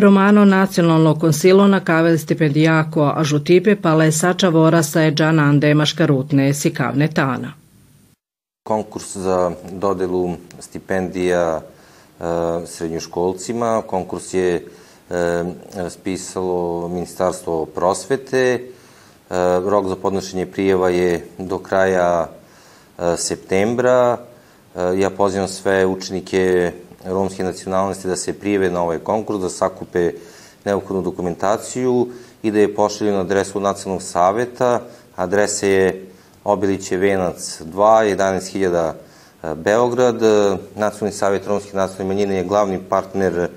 Romano nacionalno konsilo na kavel stipendijako a žutipe pale sača vorasa je džanande maškarutne sikavne tana. Konkurs za dodelu stipendija e, srednjoškolcima. Konkurs je e, spisalo Ministarstvo prosvete. E, rok za podnošenje prijeva je do kraja e, septembra. E, ja pozivam sve učenike romske nacionalnosti da se prijeve na ovaj konkurs, da sakupe neophodnu dokumentaciju i da je pošalju na adresu Nacionalnog saveta. Adresa je Obiliće Venac 2, 11.000 e, Beograd. Nacionalni savjet romske nacionalne manjine je glavni partner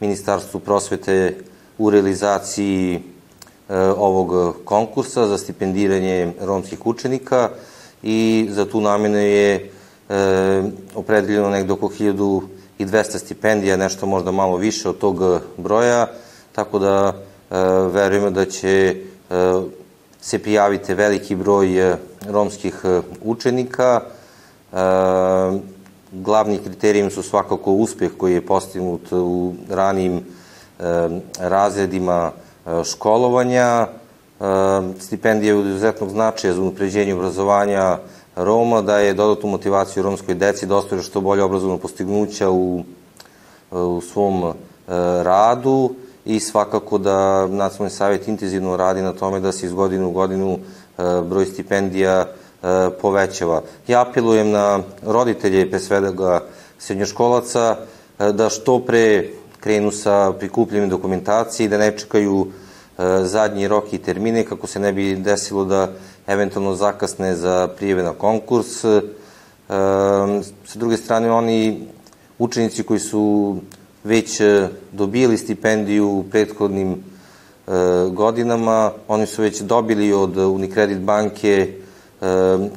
Ministarstvu prosvete u realizaciji e, ovog konkursa za stipendiranje romskih učenika i za tu namenu je e, opredeljeno nekdo oko 1000 i 200 stipendija, nešto možda malo više od tog broja, tako da e, verujemo da će e, se prijavite veliki broj e, romskih e, učenika. E, glavni kriterijum su svakako uspeh koji je postignut u ranijim e, razredima e, školovanja. E, stipendija je od izuzetnog značaja za unapređenje obrazovanja Roma, da je dodatnu motivaciju romskoj deci da ostvare što bolje obrazovno postignuća u, u svom e, radu i svakako da Nacionalni savjet intenzivno radi na tome da se iz godinu u godinu e, broj stipendija e, povećava. Ja apelujem na roditelje, pre svega srednjoškolaca, da što pre krenu sa prikupljanjem dokumentacije i da ne čekaju zadnji rok i termine kako se ne bi desilo da eventualno zakasne za prijeve na konkurs. E, sa druge strane, oni učenici koji su već e, dobili stipendiju u prethodnim e, godinama, oni su već dobili od Unicredit banke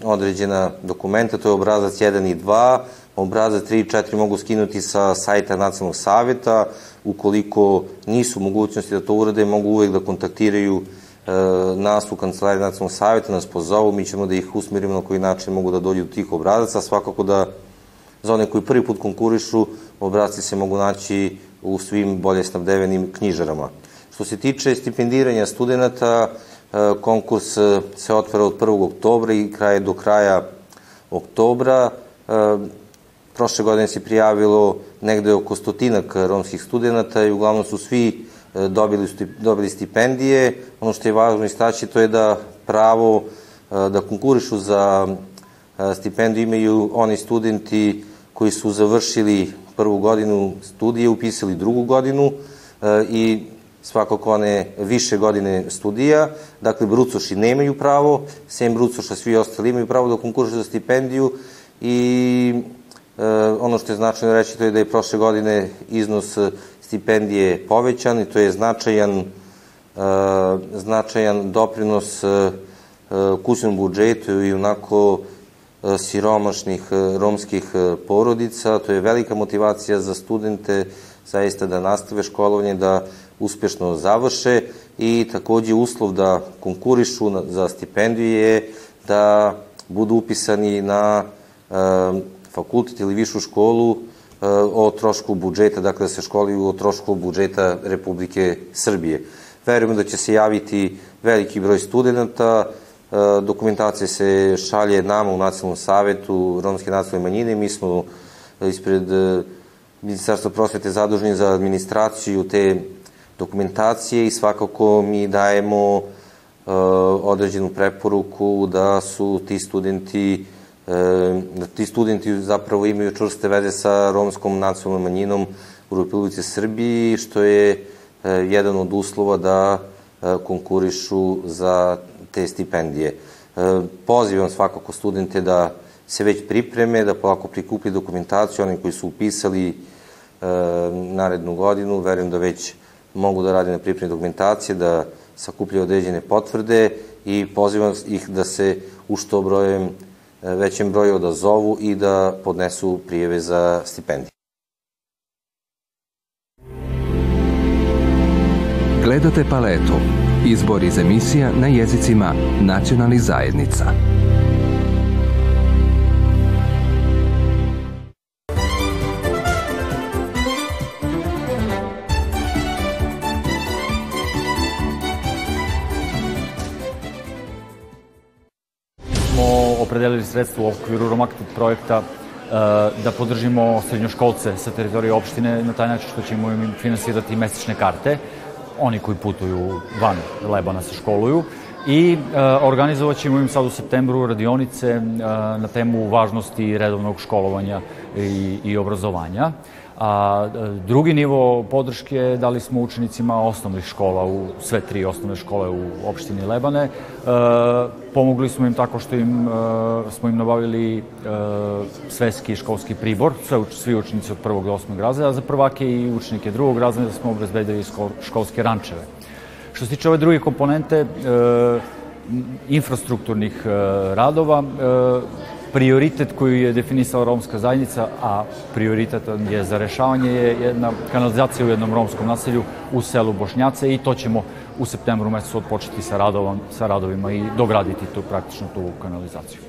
određena dokumenta, to je obrazac 1 i 2, obrazac 3 i 4 mogu skinuti sa sajta nacionalnog saveta, ukoliko nisu mogućnosti da to urade, mogu uvek da kontaktiraju E, nas u Kancelariji nacionalnog savjeta nas pozovu, mi ćemo da ih usmerimo na koji način mogu da dođu do tih obrazaca, svakako da za one koji prvi put konkurišu, obrazci se mogu naći u svim bolje snabdevenim knjižarama. Što se tiče stipendiranja studenta, e, konkurs e, se otvara od 1. oktobra i kraje do kraja oktobra. Prošle godine se prijavilo negde oko stotinak romskih studenta i uglavnom su svi dobili, dobili stipendije. Ono što je važno istaći to je da pravo e, da konkurišu za e, stipendiju imaju oni studenti koji su završili prvu godinu studije, upisali drugu godinu e, i svakako one više godine studija. Dakle, brucoši nemaju pravo, sem brucoša svi ostali imaju pravo da konkurišu za stipendiju i ono što je značajno reći to je da je prošle godine iznos stipendije povećan i to je značajan, e, značajan doprinos kućnom budžetu i onako siromašnih romskih porodica. To je velika motivacija za studente zaista da nastave školovanje, da uspešno završe i takođe uslov da konkurišu za stipendije da budu upisani na fakultet ili višu školu o trošku budžeta, dakle da se školuju o trošku budžeta Republike Srbije. Verujemo da će se javiti veliki broj studenta, e, dokumentacija se šalje nama u Nacionalnom savetu Romske nacionalne manjine, mi smo ispred e, Ministarstva prosvete zaduženi za administraciju te dokumentacije i svakako mi dajemo e, određenu preporuku da su ti studenti da ti studenti zapravo imaju čvrste veze sa romskom nacionalnom manjinom u Republike Srbiji, što je e, jedan od uslova da e, konkurišu za te stipendije. E, pozivam svakako studente da se već pripreme, da polako prikupi dokumentaciju, oni koji su upisali narednu godinu, verujem da već mogu da rade na pripremi dokumentacije, da sakupljaju određene potvrde i pozivam ih da se u što brojem većem broju odazovu i da podnesu prijeve za stipendije. Gledate paletu. Izbor iz emisija na jezicima nacionalnih zajednica. Opredelili sredstvo u okviru Romaktet projekta da podržimo srednjoškolce sa teritorije opštine na taj način što ćemo im finansirati mesečne karte, oni koji putuju van Lebana se školuju, i e, organizovat ćemo im sad u septembru radionice e, na temu važnosti redovnog školovanja i, i obrazovanja. A drugi nivo podrške dali smo učenicima osnovnih škola, u sve tri osnovne škole u opštini Lebane. E, pomogli smo im tako što im, e, smo im nabavili e, sveski školski pribor, sve, svi učenici od prvog do osmog razreda, za prvake i učenike drugog razreda smo obezbedili školske rančeve. Što se tiče ove druge komponente, e, infrastrukturnih e, radova, e, prioritet koji je definisala romska zajednica, a prioritet je za rešavanje je jedna kanalizacija u jednom romskom naselju u selu Bošnjace i to ćemo u septembru mesecu odpočeti sa, radovom, sa radovima i dograditi tu praktično tu kanalizaciju.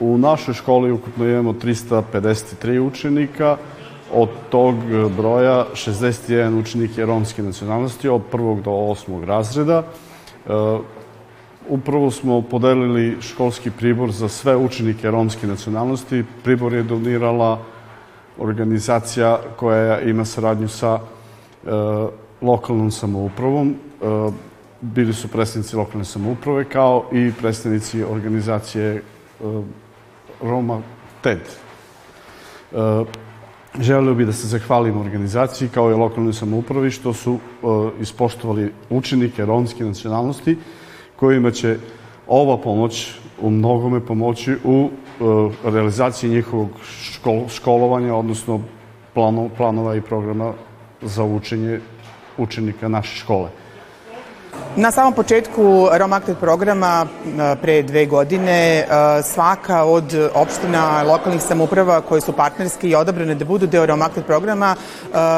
U našoj školi ukupno imamo 353 učenika, od tog broja 61 učenik je romske nacionalnosti od prvog do osmog razreda. Upravo smo podelili školski pribor za sve učenike romske nacionalnosti. Pribor je donirala organizacija koja ima saradnju sa e, lokalnom samoupravom. E, bili su predstavnici lokalne samouprave kao i predstavnici organizacije e, Roma TED. E, želeo bih da se zahvalim organizaciji kao i lokalnoj samoupravi što su e, ispoštovali učenike romske nacionalnosti kojima će ova pomoć u mnogome pomoći u e, realizaciji njihovog škol, školovanja, odnosno plano, planova i programa za učenje učenika naše škole. Na samom početku Romaktet programa e, pre dve godine e, svaka od opština lokalnih samuprava koje su partnerske i odabrane da budu deo Romaktet programa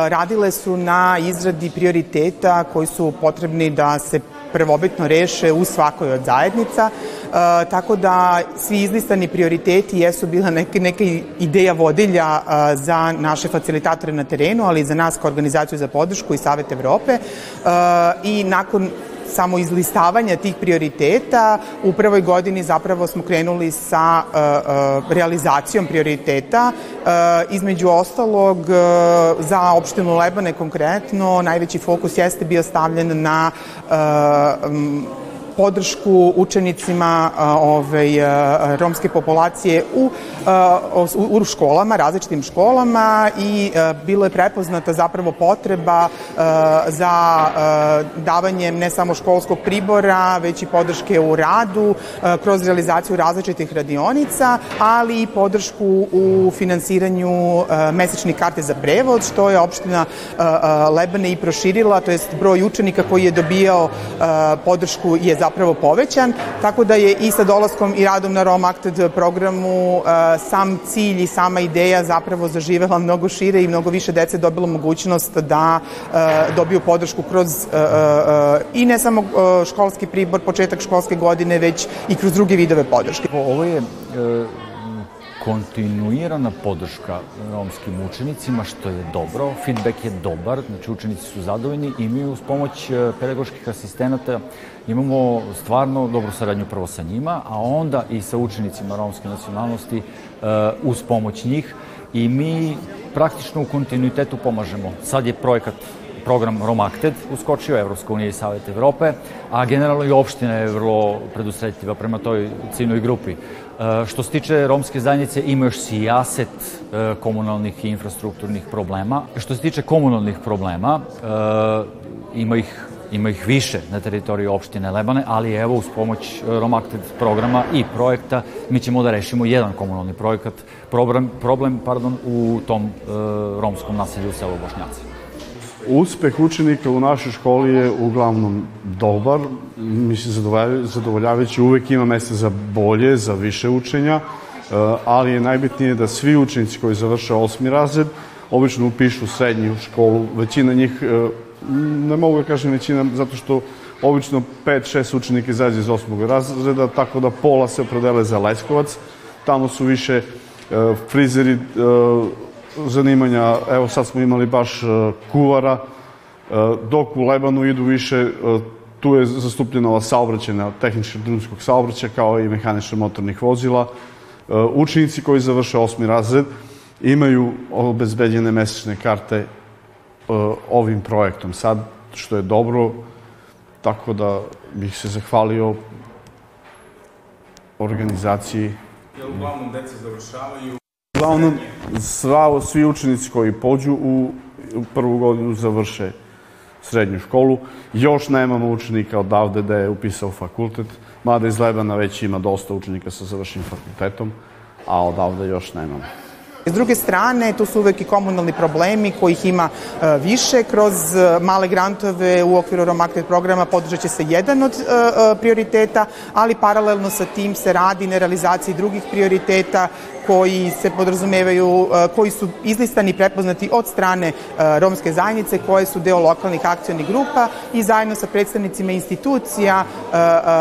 radile su na izradi prioriteta koji su potrebni da se prvobitno reše u svakoj od zajednica, e, tako da svi izlistani prioriteti jesu bila neka, neka ideja vodilja e, za naše facilitatore na terenu, ali i za nas kao organizaciju za podršku i Savet Evrope. E, i nakon samo izlistavanja tih prioriteta. U prvoj godini zapravo smo krenuli sa uh, uh, realizacijom prioriteta. Uh, između ostalog, za opštinu Lebane konkretno, najveći fokus jeste bio stavljen na podršku učenicima ovaj, romske populacije u, u školama, različitim školama i bilo je prepoznata zapravo potreba za davanjem ne samo školskog pribora, već i podrške u radu kroz realizaciju različitih radionica, ali i podršku u finansiranju mesečnih karte za prevod, što je opština Lebane i proširila, to jest broj učenika koji je dobijao podršku je zapravo zapravo povećan, tako da je i sa dolaskom i radom na Rome Acted programu e, sam cilj i sama ideja zapravo zaživela mnogo šire i mnogo više dece dobilo mogućnost da e, dobiju podršku kroz e, i ne samo školski pribor, početak školske godine, već i kroz druge vidove podrške. Ovo je kontinuirana podrška romskim učenicima, što je dobro. Feedback je dobar, znači učenici su zadovoljni i mi uz pomoć e, pedagoških asistenata imamo stvarno dobru saradnju prvo sa njima, a onda i sa učenicima romske nacionalnosti e, uz pomoć njih i mi praktično u kontinuitetu pomažemo. Sad je projekat program Romakted uskočio, Evropska unija i Savet Evrope, a generalno i opština je vrlo predusretljiva prema toj ciljnoj grupi. E, što se tiče romske zajednice, ima još sijaset e, komunalnih i infrastrukturnih problema. Što se tiče komunalnih problema, e, ima ih ima ih više na teritoriji opštine Lebane, ali evo uz pomoć Romakted programa i projekta mi ćemo da rešimo jedan komunalni projekat, problem, problem pardon, u tom romskom naselju u selu Bošnjaci. Uspeh učenika u našoj školi je uglavnom dobar, mislim zadovoljavajući, uvek ima mesta za bolje, za više učenja, e, ali je najbitnije da svi učenici koji završe osmi razred obično upišu srednju školu, većina njih, e, ne mogu da kažem većina, zato što obično 5-6 učenika izađe iz osmog razreda, tako da pola se opredele za Leskovac, tamo su više e, frizeri, zanimanja, evo sad smo imali baš e, kuvara, e, dok u Lebanu idu više e, tu je zastupljena ova saobraćena tehnička drumskog saobraćaja kao i mehanična motornih vozila. Učenici koji završe osmi razred imaju obezbeđene mesečne karte ovim projektom. Sad, što je dobro, tako da bih se zahvalio organizaciji. Jel uglavnom deca završavaju? Uglavnom, sva, svi učenici koji pođu u, u prvu godinu završe srednju školu. Još nemamo učenika odavde da je upisao fakultet, mada iz Lebana već ima dosta učenika sa završenim fakultetom, a odavde još nemamo. S druge strane, tu su uvek i komunalni problemi kojih ima e, više. Kroz e, male grantove u okviru Romaktet programa podržat će se jedan od e, prioriteta, ali paralelno sa tim se radi na realizaciji drugih prioriteta koji se podrazumevaju, koji su izlistani i prepoznati od strane romske zajednice koje su deo lokalnih akcionih grupa i zajedno sa predstavnicima institucija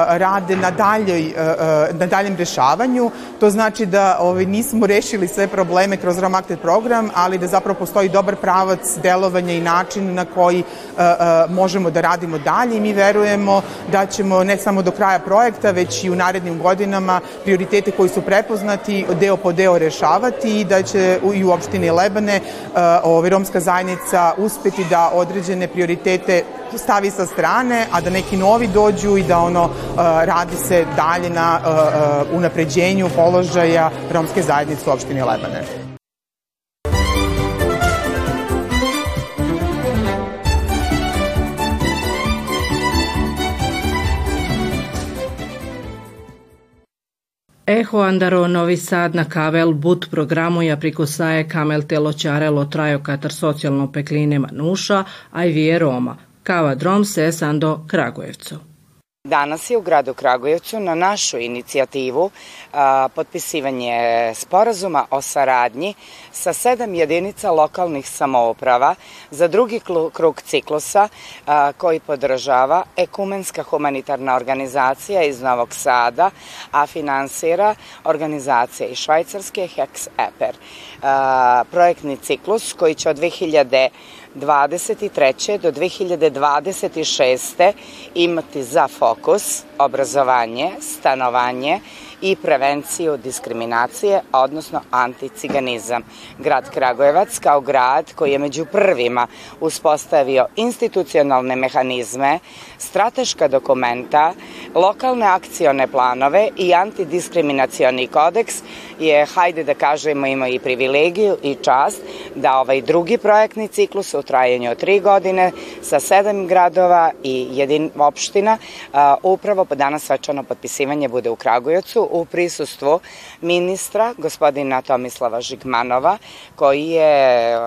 rade na, daljoj, na daljem rešavanju. To znači da ovaj, nismo rešili sve probleme kroz Rom Acted program, ali da zapravo postoji dobar pravac delovanja i način na koji možemo da radimo dalje i mi verujemo da ćemo ne samo do kraja projekta, već i u narednim godinama prioritete koji su prepoznati deo po deo rešavati i da će i u opštini Lebane e, ovaj, romska zajednica uspeti da određene prioritete stavi sa strane, a da neki novi dođu i da ono e, radi se dalje na e, unapređenju položaja romske zajednice u opštini Lebane. Eho andaro Novi Sad na kavel but programu ja prikusaje kamel telo čarelo trajo katar socijalno pekline manuša, a i vije Roma. Kava drom se sando Kragujevcu. Danas je u gradu Kragujevcu na našu inicijativu a, potpisivanje sporazuma o saradnji sa sedam jedinica lokalnih samouprava za drugi krug ciklusa a, koji podržava Ekumenska humanitarna organizacija iz Novog Sada, a finansira organizacija iz Švajcarske Hex Eper. A, projektni ciklus koji će od 2000 2023. do 2026. imati za fokus obrazovanje, stanovanje i prevenciju diskriminacije, odnosno anticiganizam. Grad Kragujevac kao grad koji je među prvima uspostavio institucionalne mehanizme, strateška dokumenta, lokalne akcione planove i antidiskriminacioni kodeks je, hajde da kažemo, ima i privilegiju i čast da ovaj drugi projektni ciklus u trajanju od tri godine sa sedam gradova i jedin opština upravo danas svečano potpisivanje bude u Kragujevcu u prisustvu ministra gospodina Tomislava Žigmanova koji je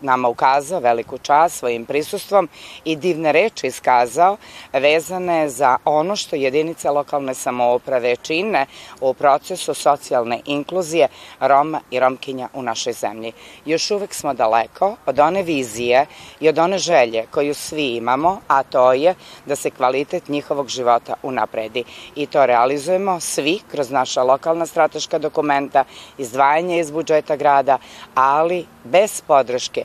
nama ukazao veliku čast svojim prisustvom i divne reči iskazao vezane za ono što jedinice lokalne samouprave čine u procesu socijalne inkluzije Roma i Romkinja u našoj zemlji. Još uvek smo daleko od one vizije i od one želje koju svi imamo, a to je da se kvalitet njihovog života unapredi. I to realizujemo svi kroz naša lokalna strateška dokumenta, izdvajanje iz budžeta grada, ali bez podrške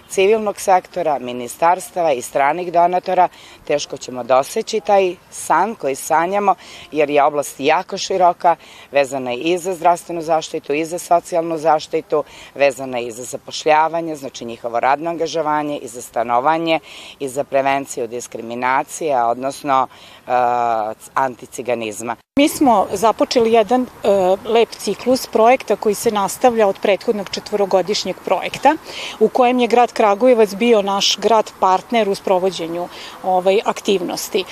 civilnog sektora, ministarstava i stranih donatora, teško ćemo doseći taj san koji sanjamo, jer je oblast jako široka, vezana je i za zdravstvenu zaštitu, i za socijalnu zaštitu, vezana je i za zapošljavanje, znači njihovo radno angažovanje, i za stanovanje, i za prevenciju diskriminacije, odnosno uh, anticiganizma. Mi smo započeli jedan uh, lep ciklus projekta koji se nastavlja od prethodnog četvorogodišnjeg projekta u kojem je grad Kragujevac bio naš grad partner u sprovođenju ovaj, aktivnosti.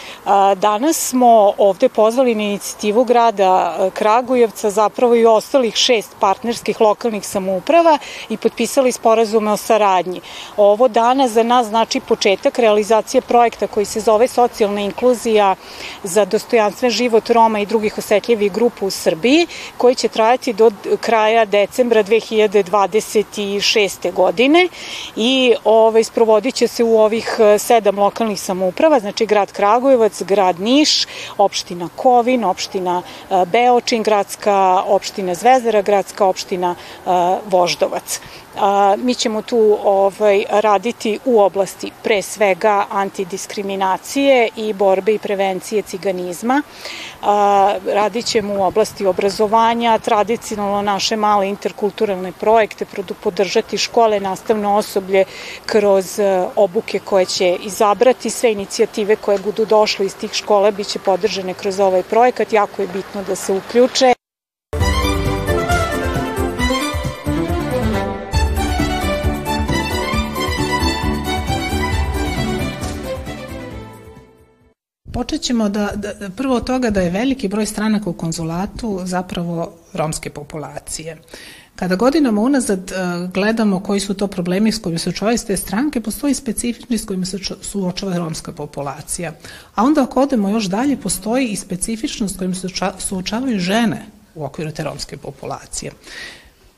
Danas smo ovde pozvali na inicijativu grada Kragujevca zapravo i ostalih šest partnerskih lokalnih samouprava i potpisali sporazume o saradnji. Ovo danas za nas znači početak realizacije projekta koji se zove socijalna inkluzija za dostojanstven život Roma i drugih osetljivih grupa u Srbiji, koji će trajati do kraja decembra 2026. godine i i ovaj, sprovodit će se u ovih e, sedam lokalnih samouprava, znači grad Kragujevac, grad Niš, opština Kovin, opština e, Beočin, gradska opština Zvezdara, gradska opština e, Voždovac. Mi ćemo tu ovaj, raditi u oblasti pre svega antidiskriminacije i borbe i prevencije ciganizma. A, radit ćemo u oblasti obrazovanja, tradicionalno naše male interkulturalne projekte, podržati škole, nastavno osoblje kroz e, obuke koje će izabrati, sve inicijative koje budu došle iz tih škola biće podržane kroz ovaj projekat, jako je bitno da se uključe. Počet ćemo da, da, prvo od toga da je veliki broj stranaka u konzulatu zapravo romske populacije. Kada godinama unazad uh, gledamo koji su to problemi s kojima se suočavaju te stranke, postoji specifični s kojima se suočava romska populacija. A onda ako odemo još dalje, postoji i specifičnost s kojima se suočavaju žene u okviru te romske populacije.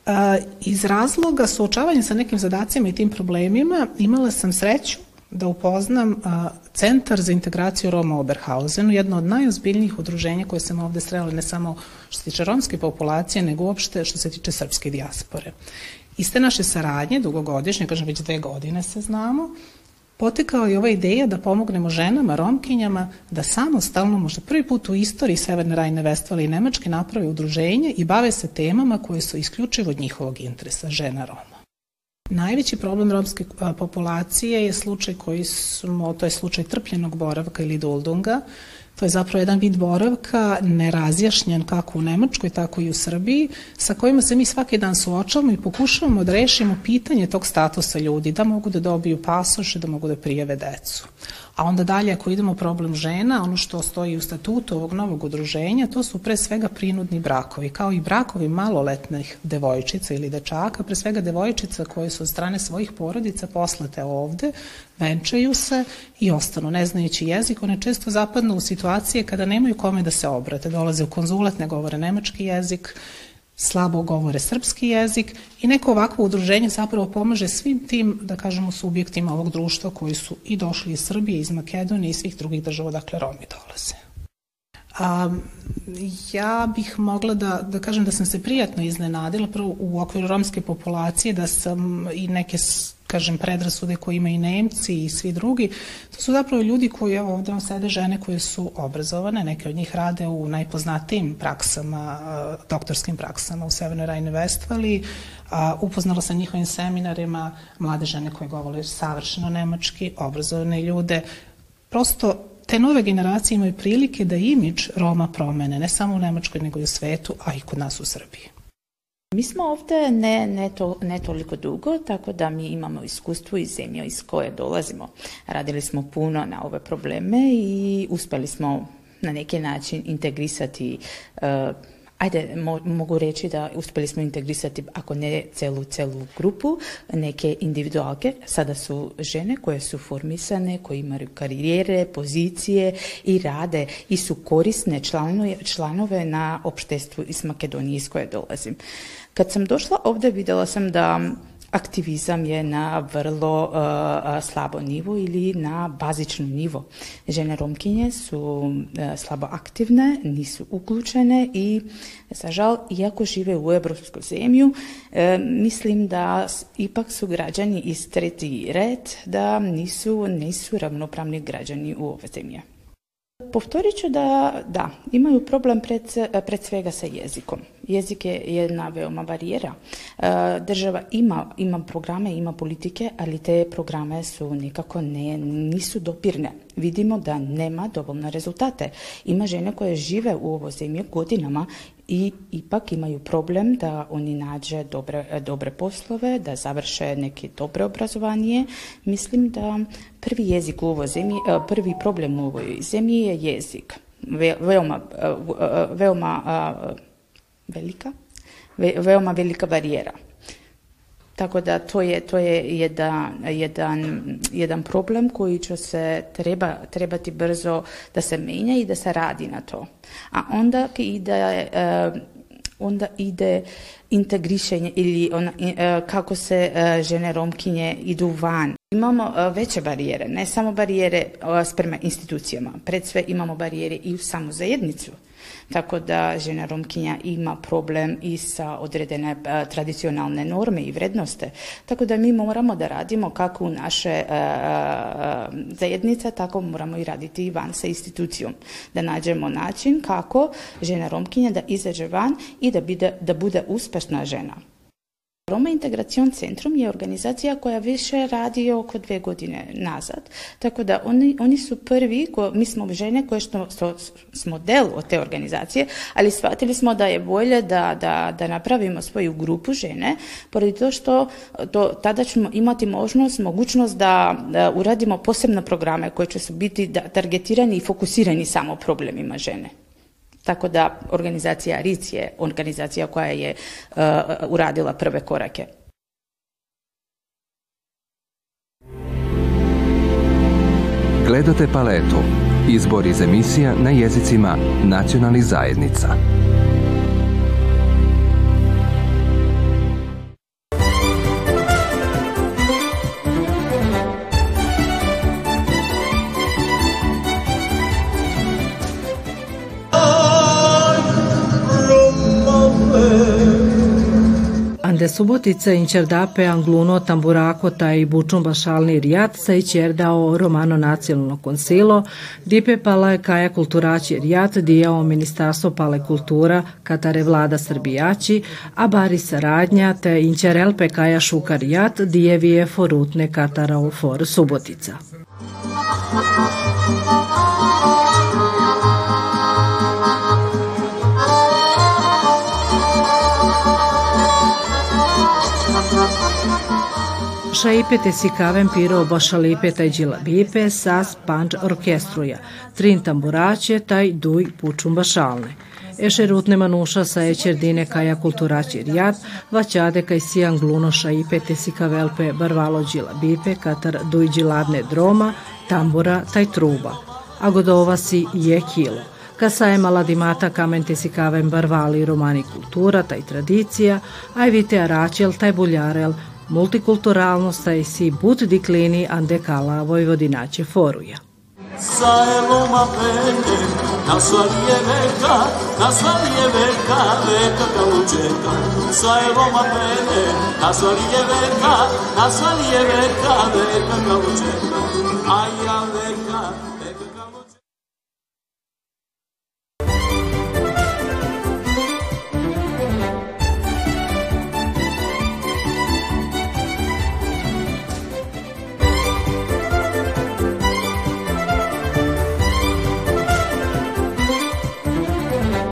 Uh, iz razloga suočavanja sa nekim zadacima i tim problemima imala sam sreću da upoznam a, Centar za integraciju Roma u Oberhausenu, jedno od najozbiljnijih udruženja koje sam ovde srela ne samo što se tiče romske populacije, nego uopšte što se tiče srpske dijaspore. Iste naše saradnje, dugogodišnje, kažem već dve godine se znamo, potekao je ova ideja da pomognemo ženama, romkinjama, da samostalno, možda prvi put u istoriji Severne Rajne Vestvale i Nemačke naprave udruženje i bave se temama koje su isključivo od njihovog interesa, žena Roma. Najveći problem romske populacije je slučaj koji smo, to je slučaj trpljenog boravka ili duldunga, To je zapravo jedan vid boravka nerazjašnjen kako u Nemačkoj, tako i u Srbiji, sa kojima se mi svaki dan suočavamo i pokušavamo da rešimo pitanje tog statusa ljudi, da mogu da dobiju pasoše, da mogu da prijave decu. A onda dalje, ako idemo problem žena, ono što stoji u statutu ovog novog udruženja, to su pre svega prinudni brakovi, kao i brakovi maloletnih devojčica ili dečaka, pre svega devojčica koje su od strane svojih porodica poslate ovde, venčaju se i ostanu ne znajući jezik. One često zapadnu u situacije kada nemaju kome da se obrate. Dolaze u konzulat, ne govore nemački jezik, slabo govore srpski jezik i neko ovakvo udruženje zapravo pomaže svim tim, da kažemo, subjektima ovog društva koji su i došli iz Srbije, iz Makedonije i svih drugih država, dakle Romi dolaze. A, ja bih mogla da, da kažem da sam se prijatno iznenadila prvo u okviru romske populacije da sam i neke kažem, predrasude koje imaju i Nemci i svi drugi, to su zapravo ljudi koji, evo ovde vam sede žene koje su obrazovane, neke od njih rade u najpoznatijim praksama, doktorskim praksama u Severnoj Rajne Vestvali, a, upoznala sam njihovim seminarima mlade žene koje govore savršeno nemački, obrazovane ljude, prosto te nove generacije imaju prilike da imidž Roma promene, ne samo u Nemačkoj, nego i u svetu, a i kod nas u Srbiji. Mi smo ovde ne, ne, to, ne toliko dugo, tako da mi imamo iskustvo iz zemlje iz koje dolazimo. Radili smo puno na ove probleme i uspeli smo na neki način integrisati uh, ajde, mo, mogu reći da uspeli smo integrisati, ako ne celu, celu grupu, neke individualke. Sada su žene koje su formisane, koje imaju karijere, pozicije i rade i su korisne članove, članove na opštestvu iz Makedonije iz koje dolazim. Kad sam došla ovde videla sam da aktivizam je na vrlo uh, slabo nivo ili na bazičnom nivo. Žene Romkinje su uh, slabo aktivne, nisu uključene i za žal, iako žive u evropsku zemlju, uh, mislim da ipak su građani iz treti red, da nisu, nisu ravnopravni građani u ove zemlje. Povtorit ću da, da, imaju problem pred, pred svega sa jezikom. Jezik je jedna veoma barijera. E, država ima, ima programe, ima politike, ali te programe su nekako ne, nisu dopirne. Vidimo da nema dovoljne rezultate. Ima žene koje žive u ovo zemlje godinama i ipak imaju problem da oni nađe dobre, dobre poslove, da završe neke dobre obrazovanje. Mislim da prvi jezik u ovoj zemlji, e, prvi problem u ovoj zemlji je jezik. Ve, veoma, e, veoma velika, ve, veoma velika barijera. Tako da to je, to je jedan, jedan, jedan problem koji će se treba, trebati brzo da se menja i da se radi na to. A onda i da e, onda ide integrišenje ili ona, e, kako se e, žene romkinje idu van. Imamo veće barijere, ne samo barijere sprema institucijama, pred sve imamo barijere i u samu zajednicu. Tako da žena Romkinja ima problem i sa odredene tradicionalne norme i vrednoste. Tako da mi moramo da radimo kako u naše zajednice, tako moramo i raditi i van sa institucijom. Da nađemo način kako žena Romkinja da izađe van i da, bide, da bude uspešna žena. Roma Integracion Centrum je organizacija koja više radi oko dve godine nazad, tako da oni, oni su prvi, ko, mi smo žene koje što, što smo del od te organizacije, ali shvatili smo da je bolje da, da, da napravimo svoju grupu žene, pored to što to, tada ćemo imati možnost, mogućnost da, da uradimo posebne programe koje će su biti da, targetirani i fokusirani samo problemima žene. Tako da organizacija RIC je organizacija koja je uh, uradila prve korake. Gledate paletu. Izbor iz emisija na jezicima nacionalnih zajednica. Ande Subotica inčerdape Angluno Tamburako taj bučum bašalni rijat sa ićerdao romano nacionalno konsilo, dipe pala kaja kulturaći rijat dijao ministarstvo pale kultura katare vlada Srbijači, a bari saradnja te inčerelpe kaja šuka rijat dijevije forutne katara for Subotica. Šaipete si kaven piro bašalipe taj džilabipe sas panč orkestruja, trin tamburaće taj duj pučum bašalne. Eše rutne manuša sa ećerdine kaja kulturaći rijat, vaćade kaj sijan gluno šaipete si kavelpe barvalo džilabipe katar duj džiladne droma, tambura taj truba. A godova si je kilo. Kasaje maladimata kamente si kaven barvali romani kultura, taj tradicija, aj vite aračel, taj buljarel, multikulturalnost i si but diklini andekala Vojvodinaće foruja. Saeloma pene, nasva je veka, nasva je veka, veka kalučeka. Saeloma pene, nasva je veka, nasva je veka, veka kalučeka. Aja veka,